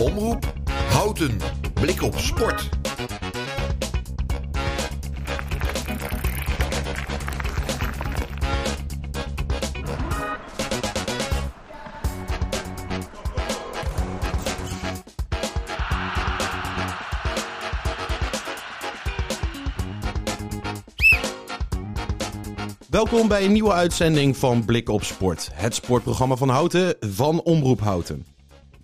Omroep Houten. Blik op sport. Welkom bij een nieuwe uitzending van Blik op Sport. Het sportprogramma van Houten van Omroep Houten.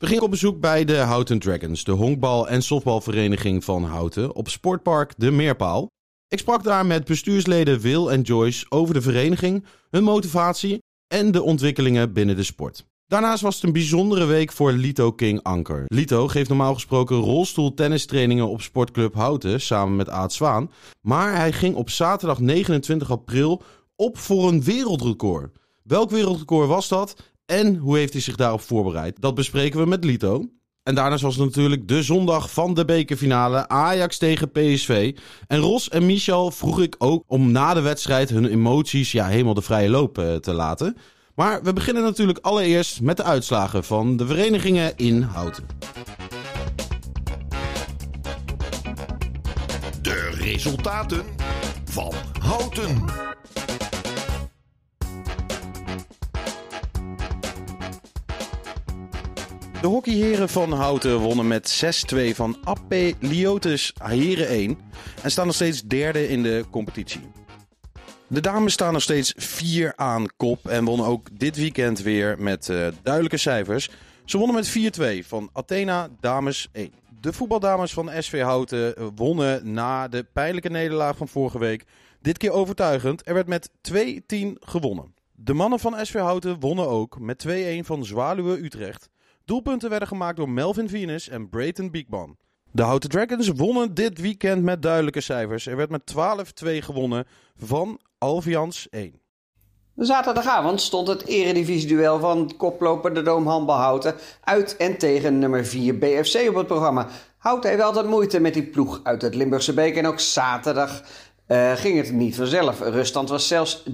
We gingen op bezoek bij de Houten Dragons, de honkbal- en softbalvereniging van Houten, op Sportpark De Meerpaal. Ik sprak daar met bestuursleden Wil en Joyce over de vereniging, hun motivatie en de ontwikkelingen binnen de sport. Daarnaast was het een bijzondere week voor Lito King Anker. Lito geeft normaal gesproken rolstoeltennistrainingen op Sportclub Houten samen met Aad Zwaan. Maar hij ging op zaterdag 29 april op voor een wereldrecord. Welk wereldrecord was dat en hoe heeft hij zich daarop voorbereid? Dat bespreken we met Lito. En daarnaast was het natuurlijk de zondag van de bekerfinale Ajax tegen PSV. En Ros en Michel vroeg ik ook om na de wedstrijd hun emoties ja, helemaal de vrije loop eh, te laten. Maar we beginnen natuurlijk allereerst met de uitslagen van de verenigingen in Houten. De resultaten van Houten. De hockeyheren van Houten wonnen met 6-2 van AP Liotus Heren 1 en staan nog steeds derde in de competitie. De dames staan nog steeds 4 aan kop en wonnen ook dit weekend weer met uh, duidelijke cijfers. Ze wonnen met 4-2 van Athena Dames 1. De voetbaldames van SV Houten wonnen na de pijnlijke nederlaag van vorige week. Dit keer overtuigend. Er werd met 2-10 gewonnen. De mannen van SV Houten wonnen ook met 2-1 van Zwaluwe Utrecht. Doelpunten werden gemaakt door Melvin Venus en Brayton Beekman. De Houten Dragons wonnen dit weekend met duidelijke cijfers. Er werd met 12-2 gewonnen van Alvians 1. Zaterdagavond stond het eredivisie-duel van koploper de Doom Handbalhouten uit en tegen nummer 4 BFC op het programma. Houten heeft altijd moeite met die ploeg uit het Limburgse Beek en ook zaterdag uh, ging het niet vanzelf. Ruststand was zelfs 13-11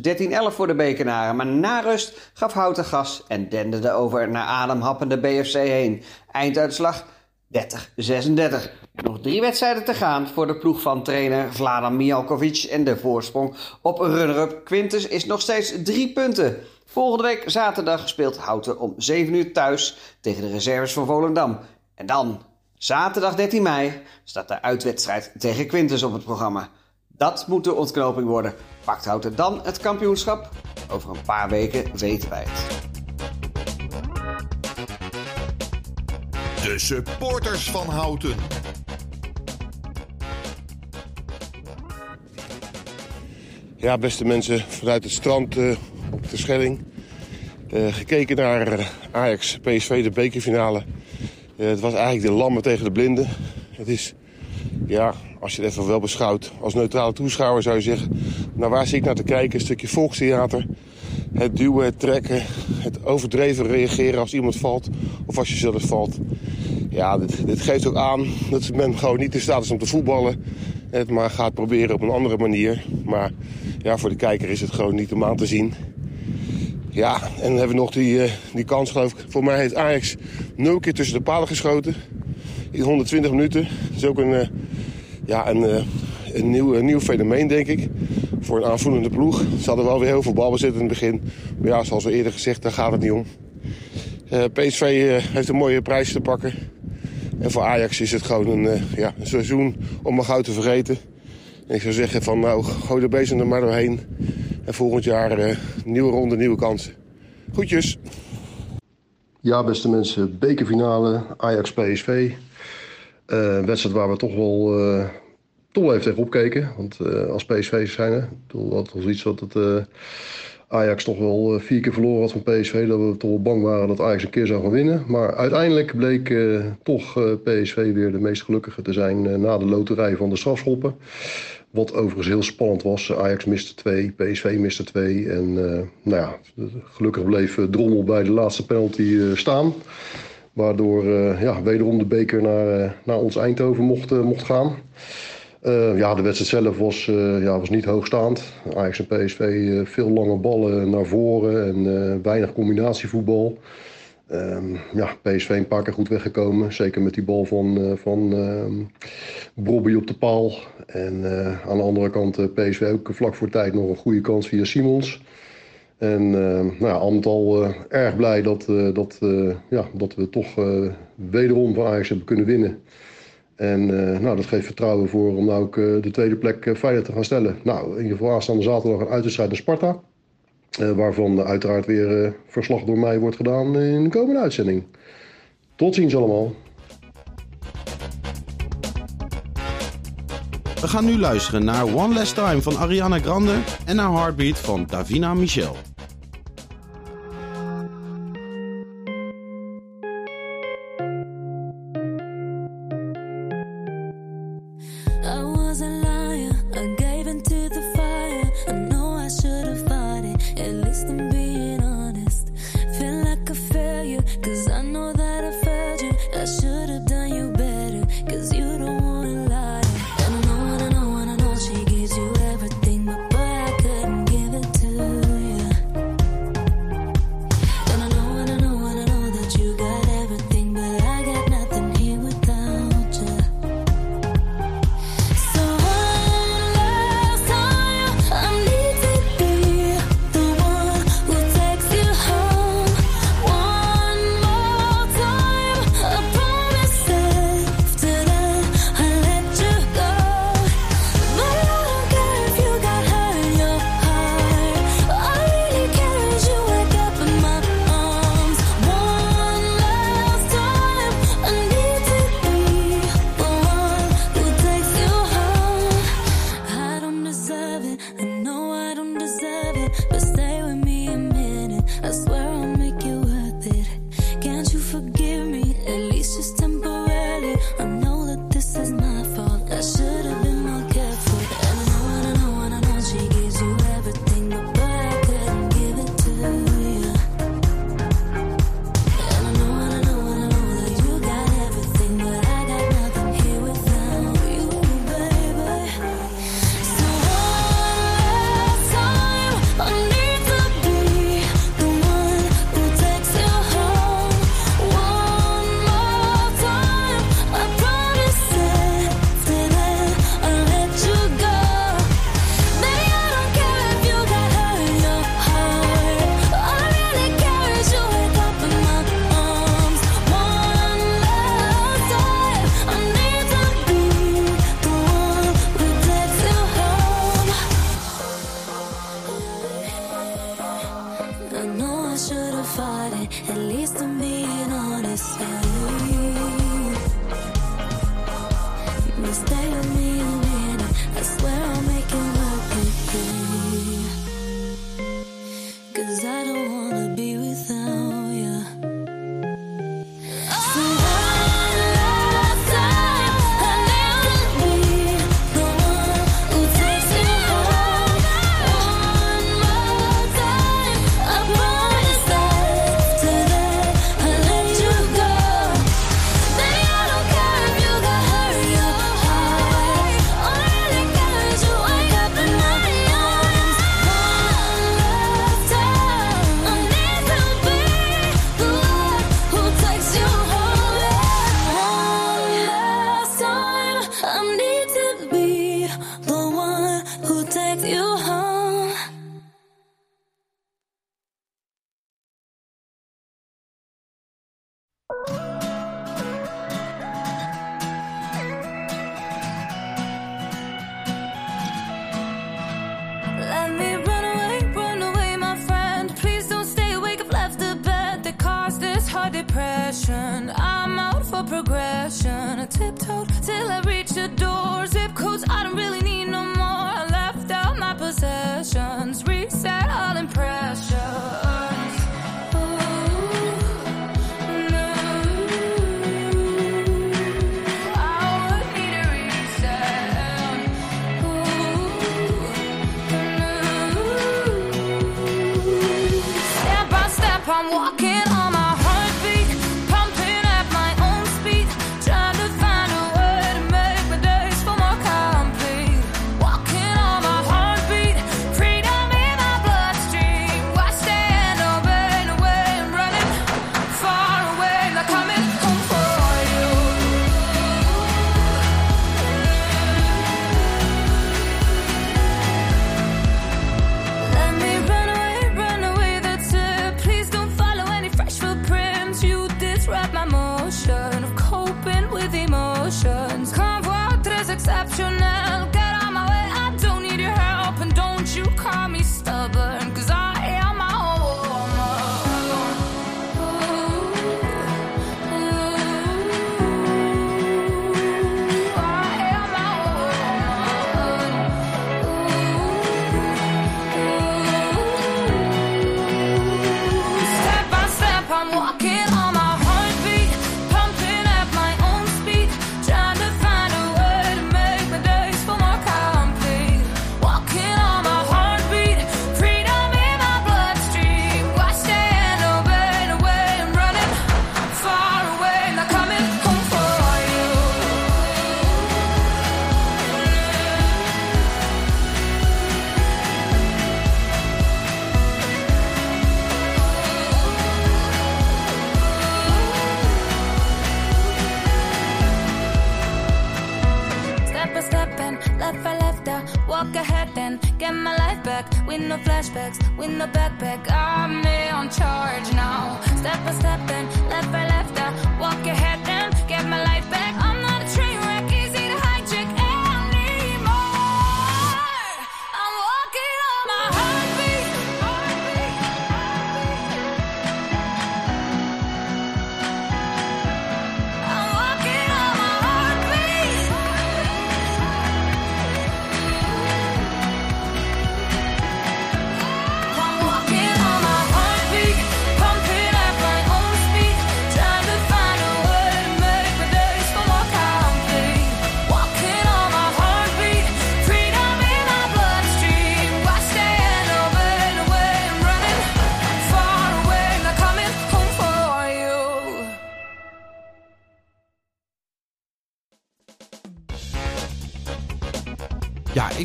voor de Bekenaren. Maar na rust gaf Houten gas en denderde over naar ademhappende BFC heen. Einduitslag 30-36. Nog drie wedstrijden te gaan voor de ploeg van trainer Vladan Mijalkovic. En de voorsprong op runner-up Quintus is nog steeds drie punten. Volgende week zaterdag speelt Houten om 7 uur thuis tegen de reserves van Volendam. En dan, zaterdag 13 mei, staat de uitwedstrijd tegen Quintus op het programma. Dat moet de ontknoping worden. Pakt Houten dan het kampioenschap? Over een paar weken weten wij het. De supporters van Houten. Ja, beste mensen vanuit het strand uh, op de Schelling. Uh, gekeken naar uh, Ajax PSV, de bekerfinale. het was eigenlijk de lammen tegen de blinden. Het is, ja, als je het even wel beschouwt als neutrale toeschouwer zou je zeggen... nou waar zit ik naar te kijken? Een stukje volkstheater. Het duwen, het trekken, het overdreven reageren als iemand valt of als je zelf valt. Ja, dit, dit geeft ook aan dat men gewoon niet in staat is om te voetballen. Het maar gaat proberen op een andere manier. Maar ja, voor de kijker is het gewoon niet om aan te zien. Ja, en dan hebben we nog die, uh, die kans geloof ik. Voor mij heeft Ajax nul keer tussen de palen geschoten. In 120 minuten. Dat is ook een, uh, ja, een, uh, een, nieuw, nieuw fenomeen denk ik. Voor een aanvoelende ploeg. Ze hadden wel weer heel veel balbezit in het begin. Maar ja, zoals al eerder gezegd, daar gaat het niet om. PSV heeft een mooie prijs te pakken. En voor Ajax is het gewoon een, ja, een seizoen om maar gauw te vergeten. En ik zou zeggen van nou, gooi de bezem er maar doorheen. En volgend jaar nieuwe ronde, nieuwe kansen. Goedjes. Ja, beste mensen, bekerfinale Ajax-PSV. Een wedstrijd waar we toch wel, uh, toch even tegen opkeken. Want als PSV zijn, dat was iets wat het Ajax toch wel eh, vier keer verloren had van PSV. Dat we toch wel bang waren dat Ajax een keer zou gaan winnen. Maar uiteindelijk bleek uh, toch PSV weer de meest gelukkige te zijn na de loterij van de strafschoppen. Wat overigens heel spannend was. Ajax miste twee, PSV miste twee. En nou ja, gelukkig bleef Drommel bij de laatste penalty staan. Waardoor ja, wederom de beker naar, naar ons Eindhoven mocht, mocht gaan. Ja, de wedstrijd zelf was, ja, was niet hoogstaand. Ajax en PSV veel lange ballen naar voren en weinig combinatievoetbal. Ehm, ja, PSV een paar keer goed weggekomen. Zeker met die bal van, van uh, Bobby op de paal. En aan de andere kant PSV ook vlak voor tijd nog een goede kans via Simons. En nou ja, al met al erg blij dat, dat, ja, dat we toch wederom van Ajax hebben kunnen winnen. En nou, dat geeft vertrouwen voor om nou ook de tweede plek veilig te gaan stellen. Nou, in ieder geval aanstaande zaterdag een uitwedstrijd naar Sparta. Uh, waarvan uiteraard weer uh, verslag door mij wordt gedaan in de komende uitzending. Tot ziens allemaal. We gaan nu luisteren naar One Last Time van Ariana Grande en naar Heartbeat van Davina Michel.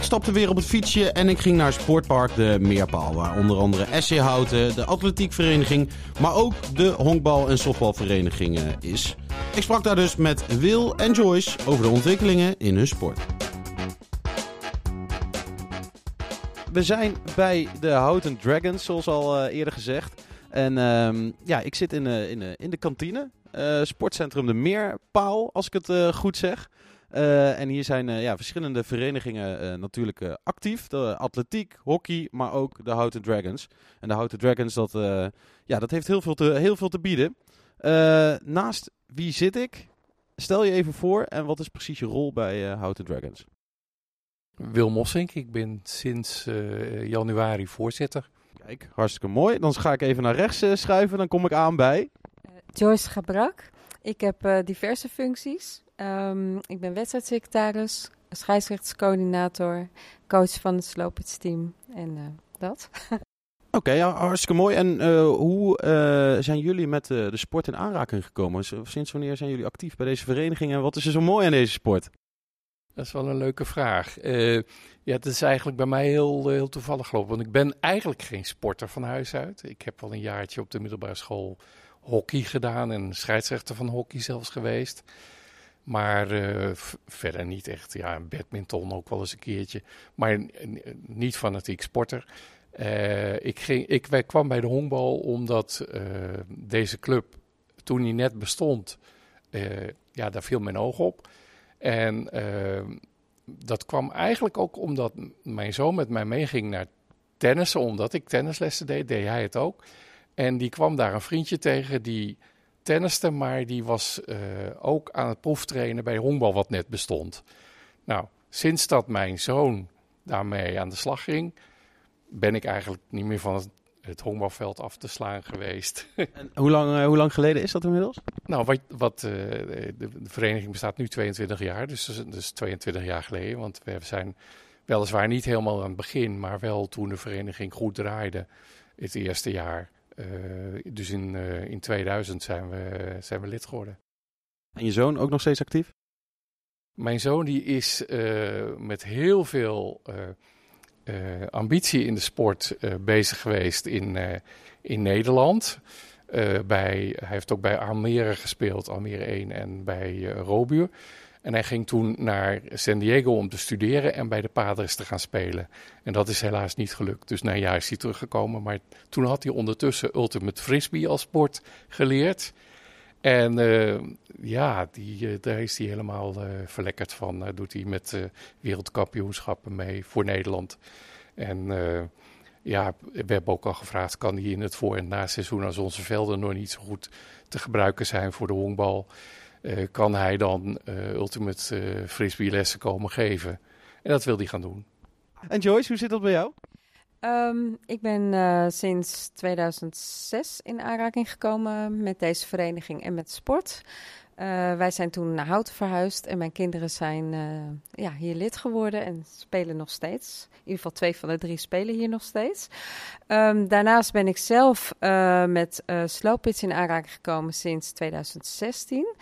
Ik stapte weer op het fietsje en ik ging naar Sportpark de Meerpaal. Waar onder andere SC Houten, de atletiekvereniging, maar ook de honkbal- en softbalvereniging eh, is. Ik sprak daar dus met Wil en Joyce over de ontwikkelingen in hun sport. We zijn bij de Houten Dragons, zoals al eh, eerder gezegd. En ehm, ja, ik zit in, eh, in, in de kantine. sportcentrum De Meerpaal, als ik het goed zeg. Eh, en hier zijn eh, ja, verschillende verenigingen eh, natuurlijk eh, actief. De atletiek, hockey, maar ook de Houten Dragons. En de Houten Dragons, dat, eh, ja, dat heeft heel veel te, heel veel te bieden. Eh, naast wie zit ik? Stel je even voor en wat is precies je rol bij eh, Houten Dragons? Wil Mossink, ik ben sinds eh, januari voorzitter. Kijk, hartstikke mooi. Dan ga ik even naar rechts schuiven. Dan kom ik aan bij... Joyce Gabrak. Ik heb eh, diverse functies. Ehm, ik ben wedstrijdsecretaris, scheidsrechtscoördinator, coach van het sloopitsteam en eh, dat. Oké, ja, hartstikke mooi. En eh, hoe eh, zijn jullie met eh, de sport in aanraking gekomen? Sinds wanneer zijn jullie actief bij deze vereniging en wat is er zo mooi aan deze sport? Dat is wel een leuke vraag. Eh, ja, het is eigenlijk bij mij heel, heel toevallig gelopen. Want ik ben eigenlijk geen sporter van huis uit. Ik heb wel een jaartje op de middelbare school hockey gedaan en scheidsrechter van hockey zelfs geweest. Maar eh, verder niet echt. Ja, badminton ook wel eens een keertje. Maar niet fanatiek sporter. Eh, ik, ging, ik kwam bij de honkbal omdat eh, deze club, toen hij net bestond, ja, daar viel mijn oog op. En eh, dat kwam eigenlijk ook omdat mijn zoon met mij meeging naar tennissen. Omdat ik tennislessen deed, deed hij het ook. En die kwam daar een vriendje tegen die tenniste, maar die was eh, ook aan het proeftrainen bij honkbal wat net bestond. Nou, sinds dat mijn zoon daarmee aan de slag ging, ben ik eigenlijk niet meer van het, het honkbalveld af te slaan geweest. En hoe lang, eh, hoe lang geleden is dat inmiddels? Nou, wat, wat, eh, de, de vereniging bestaat nu 22 jaar, dus is 22 jaar geleden. Want we zijn weliswaar niet helemaal aan het begin, maar wel toen de vereniging goed draaide, het eerste jaar. Eh, dus in, eh, in 2000 zijn we, zijn we lid geworden. En je zoon ook nog steeds actief? Mijn zoon die is eh, met heel veel ambitie in de sport bezig geweest in, in Nederland. Bij, hij heeft ook bij Almere gespeeld, Almere 1 en bij Robuur. En hij ging toen naar San Diego om te studeren en bij de Padres te gaan spelen. En dat is helaas niet gelukt. Dus na een jaar is hij teruggekomen. Maar toen had hij ondertussen Ultimate Frisbee als sport geleerd. En eh, ja, die, eh, daar is hij helemaal eh, verlekkerd van. Daar doet hij met wereldkampioenschappen mee voor Nederland. En ja, we hebben ook al gevraagd, kan hij in het voor- en na-seizoen, als onze velden nog niet zo goed te gebruiken zijn voor de honkbal, eh, kan hij dan eh, ultimate eh, frisbee lessen komen geven. En dat wil hij gaan doen. En Joyce, hoe zit dat bij jou? Ehm, ik ben eh, sinds 2006 in aanraking gekomen met deze vereniging en met sport. Eh, wij zijn toen naar Houten verhuisd en mijn kinderen zijn eh, ja, hier lid geworden en spelen nog steeds. In ieder geval twee van de drie spelen hier nog steeds. Ehm, daarnaast ben ik zelf eh, met uh, slowpits in aanraking gekomen sinds 2016.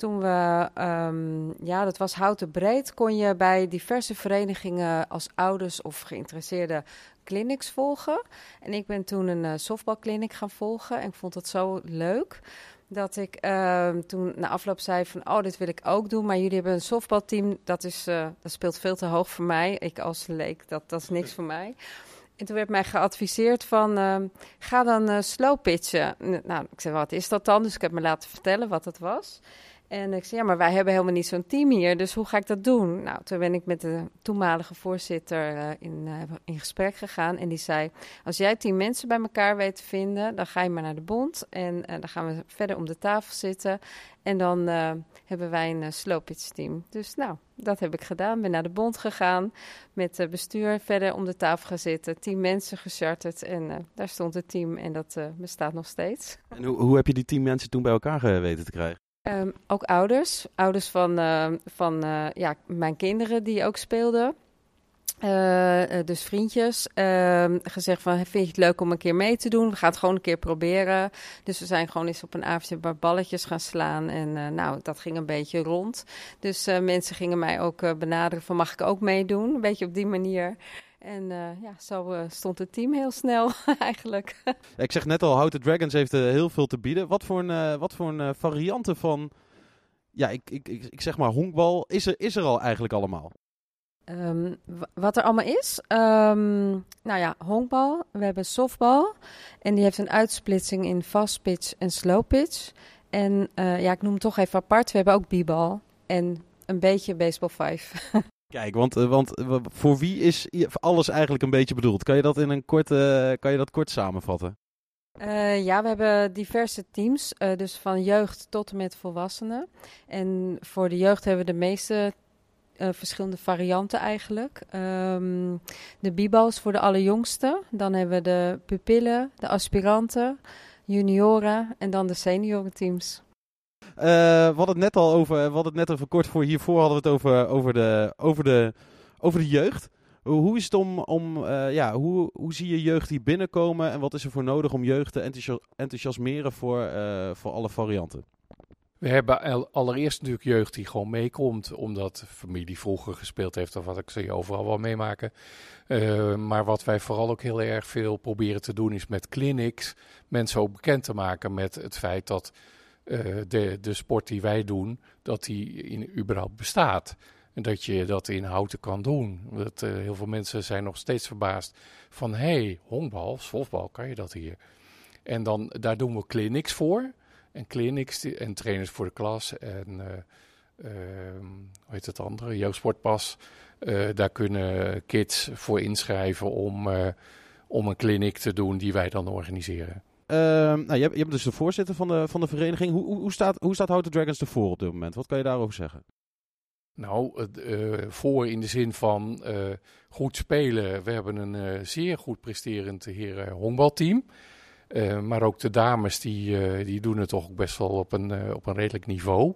Toen we, um, ja, dat was houten breed, kon je bij diverse verenigingen als ouders of geïnteresseerde clinics volgen. En ik ben toen een uh, softbalclinic gaan volgen en ik vond het zo leuk dat ik uh, toen na afloop zei van, oh, dit wil ik ook doen, maar jullie hebben een softbalteam, dat, is, uh, dat speelt veel te hoog voor mij. Ik als leek, dat, dat is niks voor mij. En toen werd mij geadviseerd van, ehm, ga dan eh, slow pitchen. Nou, ik zei, wat is dat dan? Dus ik heb me laten vertellen wat het was. En ik zei, ja, maar wij hebben helemaal niet zo'n team hier, dus hoe ga ik dat doen? Nou, toen ben ik met de toenmalige voorzitter eh, in, eh, in gesprek gegaan. En die zei, als jij tien mensen bij elkaar weet te vinden, dan ga je maar naar de bond. En eh, dan gaan we verder om de tafel zitten. En dan hebben wij een slow pitch team. Dus nou, dat heb ik gedaan. Ben naar de bond gegaan met het bestuur verder om de tafel gaan zitten. Tien mensen gecharterd en daar stond het team en dat bestaat nog steeds. En hoe, hoe heb je die tien mensen toen bij elkaar weten te krijgen? Ehm, ook ouders. Ouders van, eh, van eh, ja, mijn kinderen die ook speelden. Eh, eh, dus vriendjes. Ehm, gezegd van, vind je het leuk om een keer mee te doen? We gaan het gewoon een keer proberen. Dus we zijn gewoon eens op een avondje paar balletjes gaan slaan. En nou, dat ging een beetje rond. Dus mensen gingen mij ook benaderen van, mag ik ook meedoen? Een beetje op die manier. En eh, ja, zo eh, stond het team heel snel eigenlijk. Ik zeg net al, Houten Dragons heeft eh, heel veel te bieden. Wat voor een, wat voor een varianten van, ja, ik, ik, ik, ik zeg maar honkbal, is er, is er al eigenlijk allemaal? Ehm, wa- wat er allemaal is. Ehm, nou ja, honkbal. We hebben softbal. En die heeft een uitsplitsing in fast pitch en slow pitch. En ja, ik noem het toch even apart. We hebben ook b-bal. En een beetje baseball 5. Kijk, want, eh, want eh, voor wie is alles eigenlijk een beetje bedoeld? Kan je dat in een korte, kan je dat kort samenvatten? Eh, ja, we hebben diverse teams. eh, dus van jeugd tot en met volwassenen. En voor de jeugd hebben we de meeste eh, verschillende varianten eigenlijk. Ehm, de is voor de allerjongste. Dan hebben we de pupillen, de aspiranten, junioren en dan de seniorenteams. Eh, we hadden het net al over, we hadden het net over kort voor hiervoor hadden we het over, over, de, over, de, over de jeugd. Hoe is het om, om eh, ja, hoe, hoe zie je jeugd hier binnenkomen en wat is er voor nodig om jeugd te enthousia- enthousiasmeren voor, eh, voor alle varianten? We hebben al- allereerst natuurlijk jeugd die gewoon meekomt, omdat familie vroeger gespeeld heeft, of wat ik zie overal wel meemaken. Maar wat wij vooral ook heel erg veel proberen te doen, is met clinics mensen ook bekend te maken met het feit dat de, de sport die wij doen, dat die in, überhaupt bestaat. En dat je dat in houten kan doen. Dat, eh, heel veel mensen zijn nog steeds verbaasd van, hé, hey, honkbal, softbal, kan je dat hier? En dan, daar doen we clinics voor. En clinics en trainers voor de klas en eh, ehm, hoe heet het andere, jeugdsportpas. Eh, daar kunnen kids voor inschrijven om, eh, om een clinic te doen die wij dan organiseren. Ehm, nou, je, hebt, je dus de voorzitter van de, van de vereniging. Hoe, hoe, staat, hoe staat Houten Dragons ervoor op dit moment? Wat kan je daarover zeggen? Nou, eh, voor in de zin van eh, goed spelen. We hebben een eh, zeer goed presterend heren honkbalteam. Maar ook de dames die, die doen het toch best wel op een, op een redelijk niveau.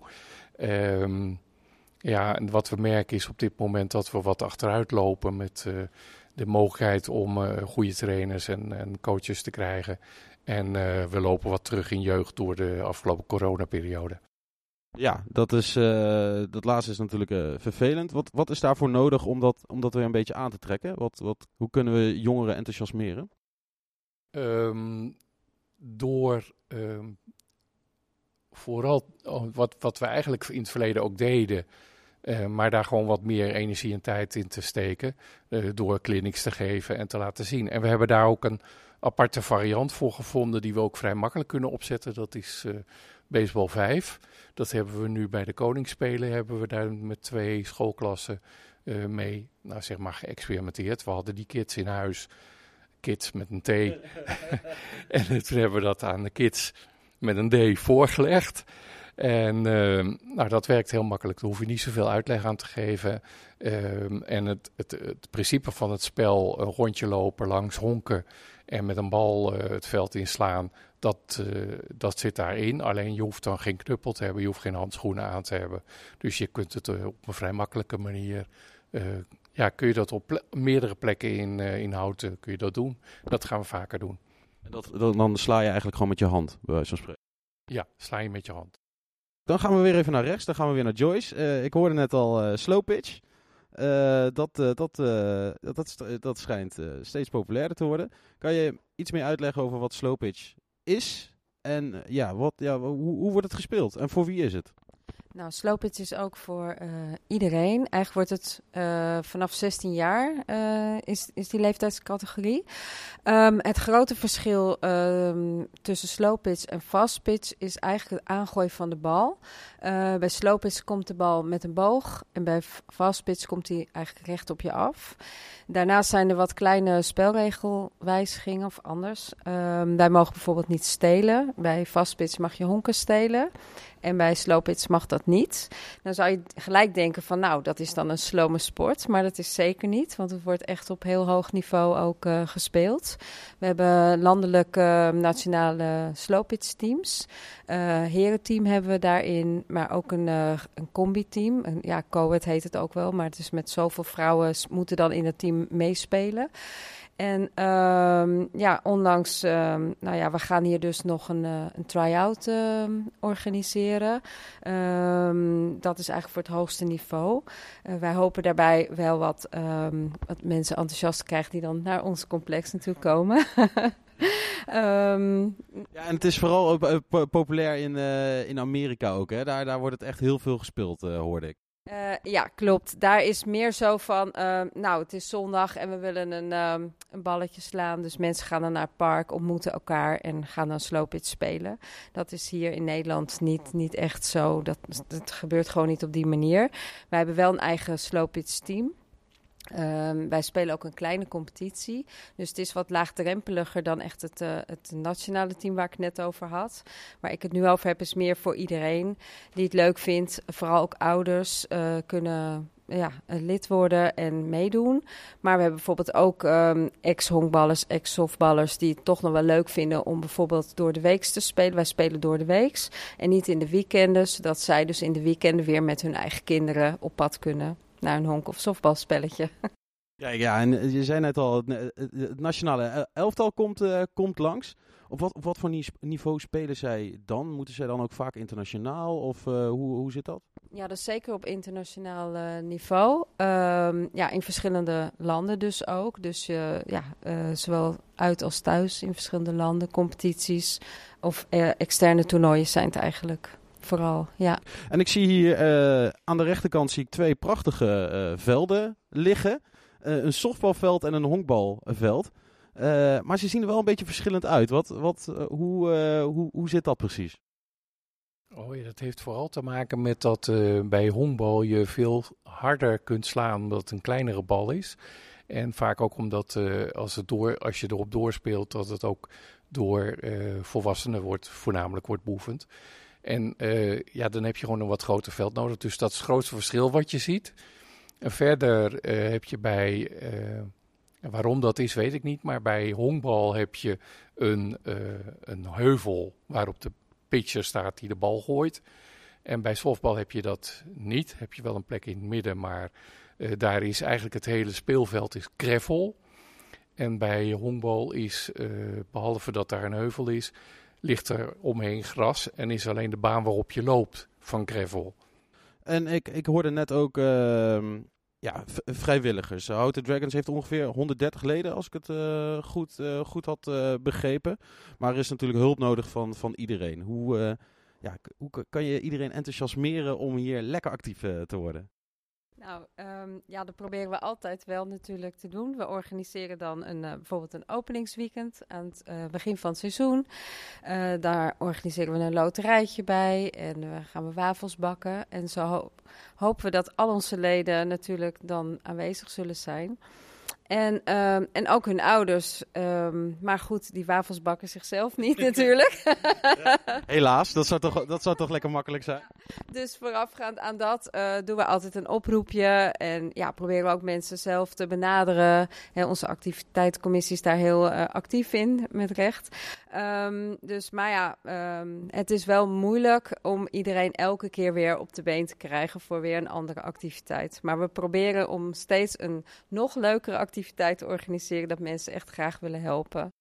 Ehm, ja, wat we merken is op dit moment dat we wat achteruit lopen met de mogelijkheid om goede trainers en, en coaches te krijgen. En eh, we lopen wat terug in jeugd door de afgelopen coronaperiode. Ja, dat, is, eh, dat laatste is natuurlijk eh, vervelend. Wat, wat is daarvoor nodig om dat, om dat weer een beetje aan te trekken? Wat, wat, hoe kunnen we jongeren enthousiasmeren? Ehm, door ehm, vooral oh, wat, wat we eigenlijk in het verleden ook deden, maar daar gewoon wat meer energie en tijd in te steken, door clinics te geven en te laten zien. En we hebben daar ook een aparte variant voor gevonden die we ook vrij makkelijk kunnen opzetten. Dat is eh, Baseball 5. Dat hebben we nu bij de Koningsspelen, hebben we daar met twee schoolklassen eh, mee, nou zeg maar, geëxperimenteerd. We hadden die kids in huis, kids met een T. en toen hebben we dat aan de kids met een D voorgelegd. En eh, nou, dat werkt heel makkelijk. Daar hoef je niet zoveel uitleg aan te geven. Ehm, en het, het, het principe van het spel, een rondje lopen langs honken en met een bal eh, het veld inslaan, dat, eh, dat zit daarin. Alleen je hoeft dan geen knuppel te hebben, je hoeft geen handschoenen aan te hebben. Dus je kunt het eh, op een vrij makkelijke manier, ja, kun je dat op ple- meerdere plekken in, in houten, kun je dat doen. Dat gaan we vaker doen. Dat, dat- dan sla je eigenlijk gewoon met je hand, bij wijze van spreken. Ja, sla je met je hand. Dan gaan we weer even naar rechts. Dan gaan we weer naar Joyce. Ik hoorde net al slow pitch. Eh, dat, eh, dat, eh, dat, dat, st- dat schijnt steeds populairder te worden. Kan je iets meer uitleggen over wat slow pitch is? En ja, wat, ja hoe, hoe wordt het gespeeld? En voor wie is het? Nou, slowpitch is ook voor eh, iedereen. Eigenlijk wordt het eh, vanaf 16 jaar eh, is, is die leeftijdscategorie. Ehm, het grote verschil ehm, tussen slowpitch en fastpitch is eigenlijk het aangooien van de bal. Bij slowpitch komt de bal met een boog en bij fastpitch komt hij eigenlijk recht op je af. Daarnaast zijn er wat kleine spelregelwijzigingen of anders. Ehm, wij mogen bijvoorbeeld niet stelen. Bij fastpitch mag je honken stelen. En bij slowpitch mag dat niet. Dan zou je gelijk denken van nou, dat is dan een slome sport. Maar dat is zeker niet, want het wordt echt op heel hoog niveau ook eh, gespeeld. We hebben landelijk eh, nationale slowpitch teams. Eh herenteam hebben we daarin, maar ook een, eh, een combi-team. Een- Ja, co-ed heet het ook wel, maar het is met zoveel vrouwen moeten dan in het team meespelen. En ehm, ja, onlangs, ehm, nou ja, we gaan hier dus nog een, eh, een try-out ehm, organiseren. Dat is eigenlijk voor het hoogste niveau. Eh, wij hopen daarbij wel wat, wat mensen enthousiast te krijgen die dan naar ons complex natuurlijk komen. Ja, en het is vooral eh, po- populair in, in Amerika ook. Hè? Daar, daar wordt het echt heel veel gespeeld, eh, hoorde ik. Eh, ja, klopt. Daar is meer zo van, ehm, nou, het is zondag en we willen een, ehm, een balletje slaan. Dus mensen gaan dan naar het park, ontmoeten elkaar en gaan dan slowpitch spelen. Dat is hier in Nederland niet, niet echt zo. Dat, dat gebeurt gewoon niet op die manier. Wij hebben wel een eigen slowpitch team. Ehm, wij spelen ook een kleine competitie. Dus het is wat laagdrempeliger dan echt het, eh, het nationale team waar ik net over had. Waar ik het nu over heb, is meer voor iedereen die het leuk vindt. Vooral ook ouders eh, kunnen ja, lid worden en meedoen. Maar we hebben bijvoorbeeld ook ehm, ex-honkballers, ex-softballers... die het toch nog wel leuk vinden om bijvoorbeeld door de weeks te spelen. Wij spelen door de weeks en niet in de weekenden... zodat zij dus in de weekenden weer met hun eigen kinderen op pad kunnen... naar een honk- of softbalspelletje. Ja, ja, en eh, je zei net al, het, eh, nationale el- elftal komt, eh, komt langs. Op wat, op wat voor ni- niveau spelen zij dan? Moeten zij dan ook vaak internationaal? Of eh, hoe, hoe zit dat? Ja, dat is zeker op internationaal eh, niveau. Ehm, ja, in verschillende landen dus ook. Dus eh, ja, eh, zowel uit als thuis in verschillende landen, competities of eh, externe toernooien zijn het eigenlijk vooral. Ja. En ik zie hier eh, aan de rechterkant zie ik twee prachtige eh, velden liggen. Eh, een softbalveld en een honkbalveld. Eh, maar ze zien er wel een beetje verschillend uit. Wat, wat, hoe, eh, hoe, hoe zit dat precies? Oh ja, dat heeft vooral te maken met dat eh, bij honkbal je veel harder kunt slaan omdat het een kleinere bal is. En vaak ook omdat eh, als, het door, als je erop doorspeelt, dat het ook door eh, volwassenen wordt, voornamelijk wordt beoefend. En eh, ja, dan heb je gewoon een wat groter veld nodig. Dus dat is het grootste verschil wat je ziet. En verder eh, heb je bij, eh, waarom dat is weet ik niet, maar bij honkbal heb je een, een heuvel waarop de pitcher staat die de bal gooit. En bij softbal heb je dat niet. Heb je wel een plek in het midden, maar daar is eigenlijk het hele speelveld is gravel. En bij honkbal is, eh, behalve dat daar een heuvel is, ligt er omheen gras en is alleen de baan waarop je loopt van gravel. En ik, ik hoorde net ook ehm, ja, vrijwilligers. Houten Dragons heeft ongeveer 130 leden, als ik het eh, goed, eh, goed had eh, begrepen. Maar er is natuurlijk hulp nodig van, van iedereen. Hoe, eh, ja, hoe kan je iedereen enthousiasmeren om hier lekker actief eh, te worden? Nou, ehm, ja, dat proberen we altijd wel natuurlijk te doen. We organiseren dan een, eh, bijvoorbeeld een openingsweekend aan het eh, begin van het seizoen. Eh, daar organiseren we een loterijtje bij en we gaan we wafels bakken. En zo ho- hopen we dat al onze leden natuurlijk dan aanwezig zullen zijn. En, ehm, en ook hun ouders. ehm, maar goed, die wafels bakken zichzelf niet natuurlijk. Helaas, dat zou toch, dat zou toch lekker makkelijk zijn? Dus voorafgaand aan dat eh, doen we altijd een oproepje. En ja, proberen we ook mensen zelf te benaderen. Onze activiteitscommissie is daar heel eh, actief in, met recht. Ehm, dus, maar ja, het is wel moeilijk om iedereen elke keer weer op de been te krijgen voor weer een andere activiteit. Maar we proberen om steeds een nog leukere activiteit te organiseren, dat mensen echt graag willen helpen.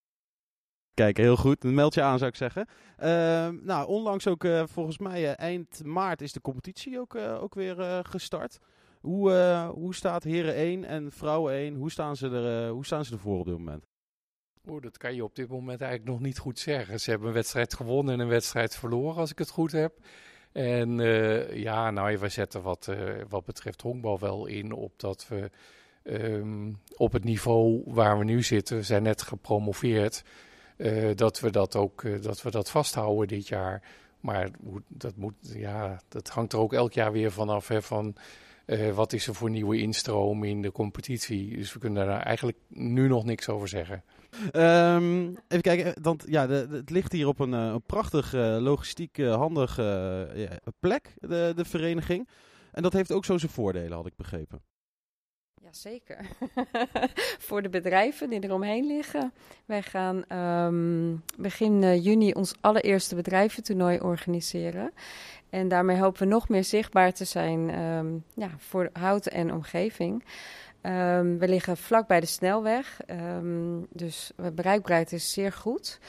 Kijk, heel goed. Meld je aan, zou ik zeggen. Ehm, nou, onlangs ook, eh, volgens mij eh, eind maart is de competitie ook, eh, ook weer eh, gestart. Hoe, eh, hoe staat heren 1 en vrouwen 1? Hoe staan ze, er, eh, hoe staan ze ervoor op dit moment? Oeh, dat kan je op dit moment eigenlijk nog niet goed zeggen. Ze hebben een wedstrijd gewonnen en een wedstrijd verloren, als ik het goed heb. En eh, ja, nou, wij zetten wat, eh, wat betreft honkbal wel in op dat we ehm, op het niveau waar we nu zitten, we zijn net gepromoveerd, eh, dat we dat ook eh, dat we dat vasthouden dit jaar. Maar dat, moet, ja, dat hangt er ook elk jaar weer vanaf. Hè, van eh, wat is er voor nieuwe instroom in de competitie? Dus we kunnen daar eigenlijk nu nog niks over zeggen. Ehm, even kijken, want ja, het ligt hier op een, een prachtig, logistiek handig ja, plek, de, de vereniging. En dat heeft ook zo zijn voordelen, had ik begrepen. Jazeker. Voor de bedrijven die eromheen liggen. Wij gaan ehm, begin eh, juni ons allereerste bedrijventoernooi organiseren. En daarmee hopen we nog meer zichtbaar te zijn ehm, ja, voor Houten en omgeving. Ehm, we liggen vlak bij de snelweg, dus de bereikbaarheid is zeer goed.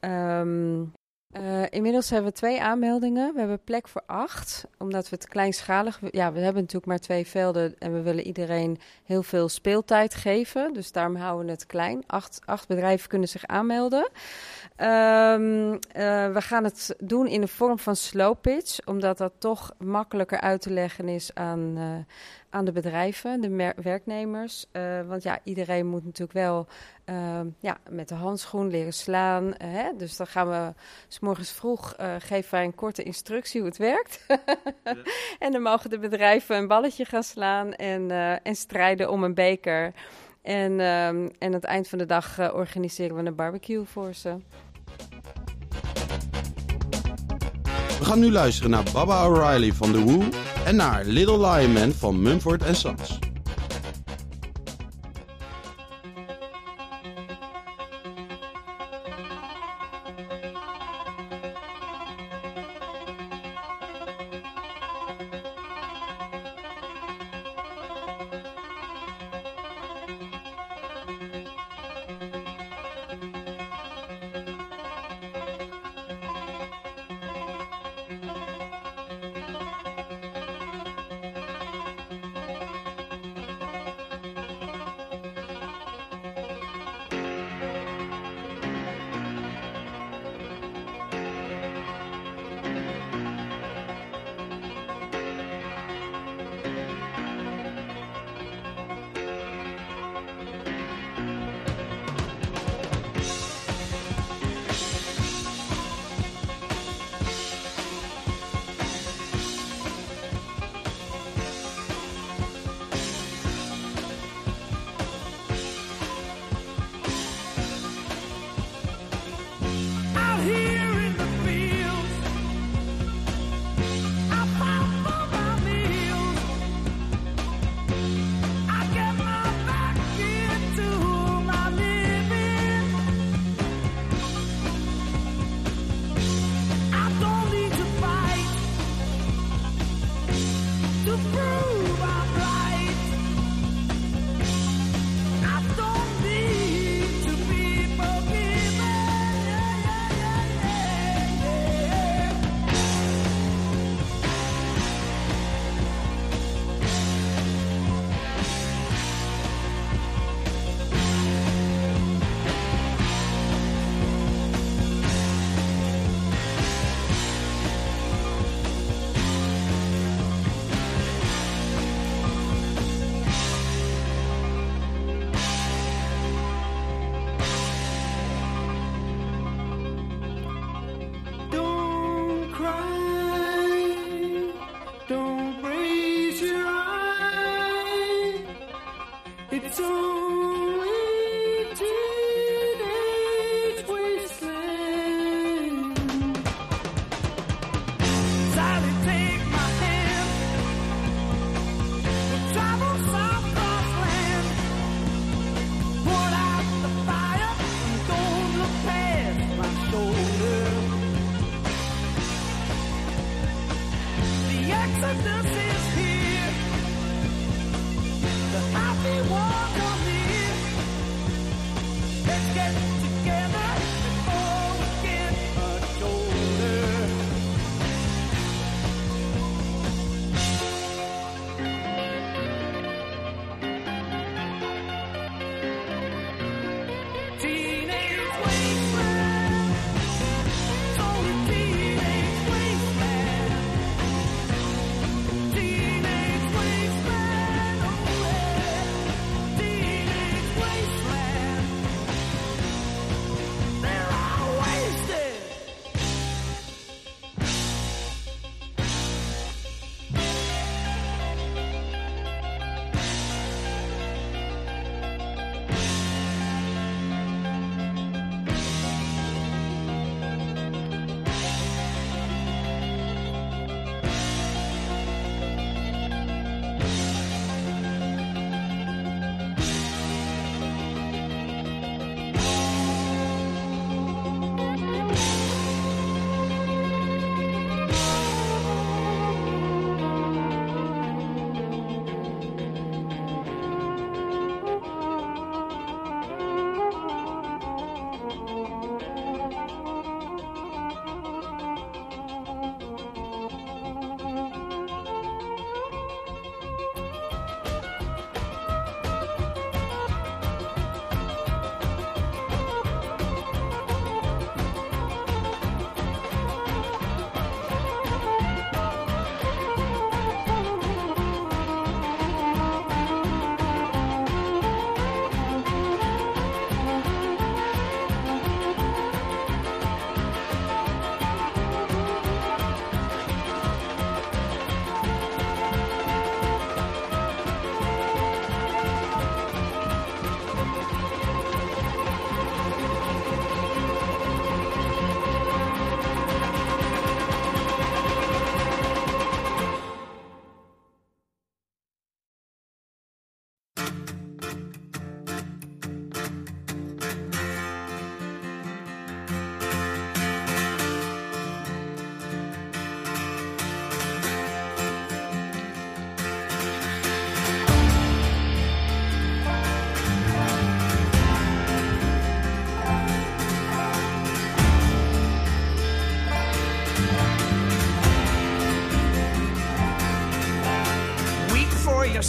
Ehm, eh, inmiddels hebben we twee aanmeldingen. We hebben plek voor acht, omdat we het kleinschalig... Ja, we hebben natuurlijk maar twee velden en we willen iedereen heel veel speeltijd geven. Dus daarom houden we het klein. Acht, acht bedrijven kunnen zich aanmelden. Ehm, eh, we gaan het doen in de vorm van slow pitch, omdat dat toch makkelijker uit te leggen is aan, eh, aan de bedrijven, de mer- werknemers. Eh, want ja, iedereen moet natuurlijk wel ehm, ja, met de handschoen leren slaan. hè? Dus dan gaan we, s morgens vroeg eh, geven wij een korte instructie hoe het werkt. en dan mogen de bedrijven een balletje gaan slaan en, eh, en strijden om een beker. En, ehm, en aan het eind van de dag eh, organiseren we een barbecue voor ze. We gaan nu luisteren naar Baba O'Reilly van The Who en naar Little Lion Man van Mumford Sons.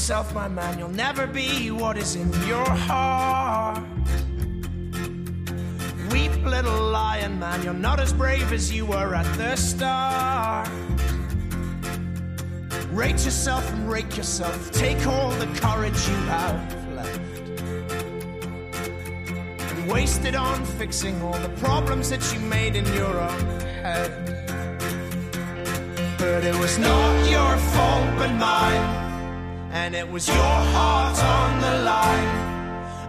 Yourself, my man. You'll never be what is in your heart. Weep, little lion man. You're not as brave as you were at the start. Rate yourself and rake yourself. Take all the courage you have left. And waste it on fixing all the problems that you made in your own head. But it was not your fault but mine. And it was your heart on the line.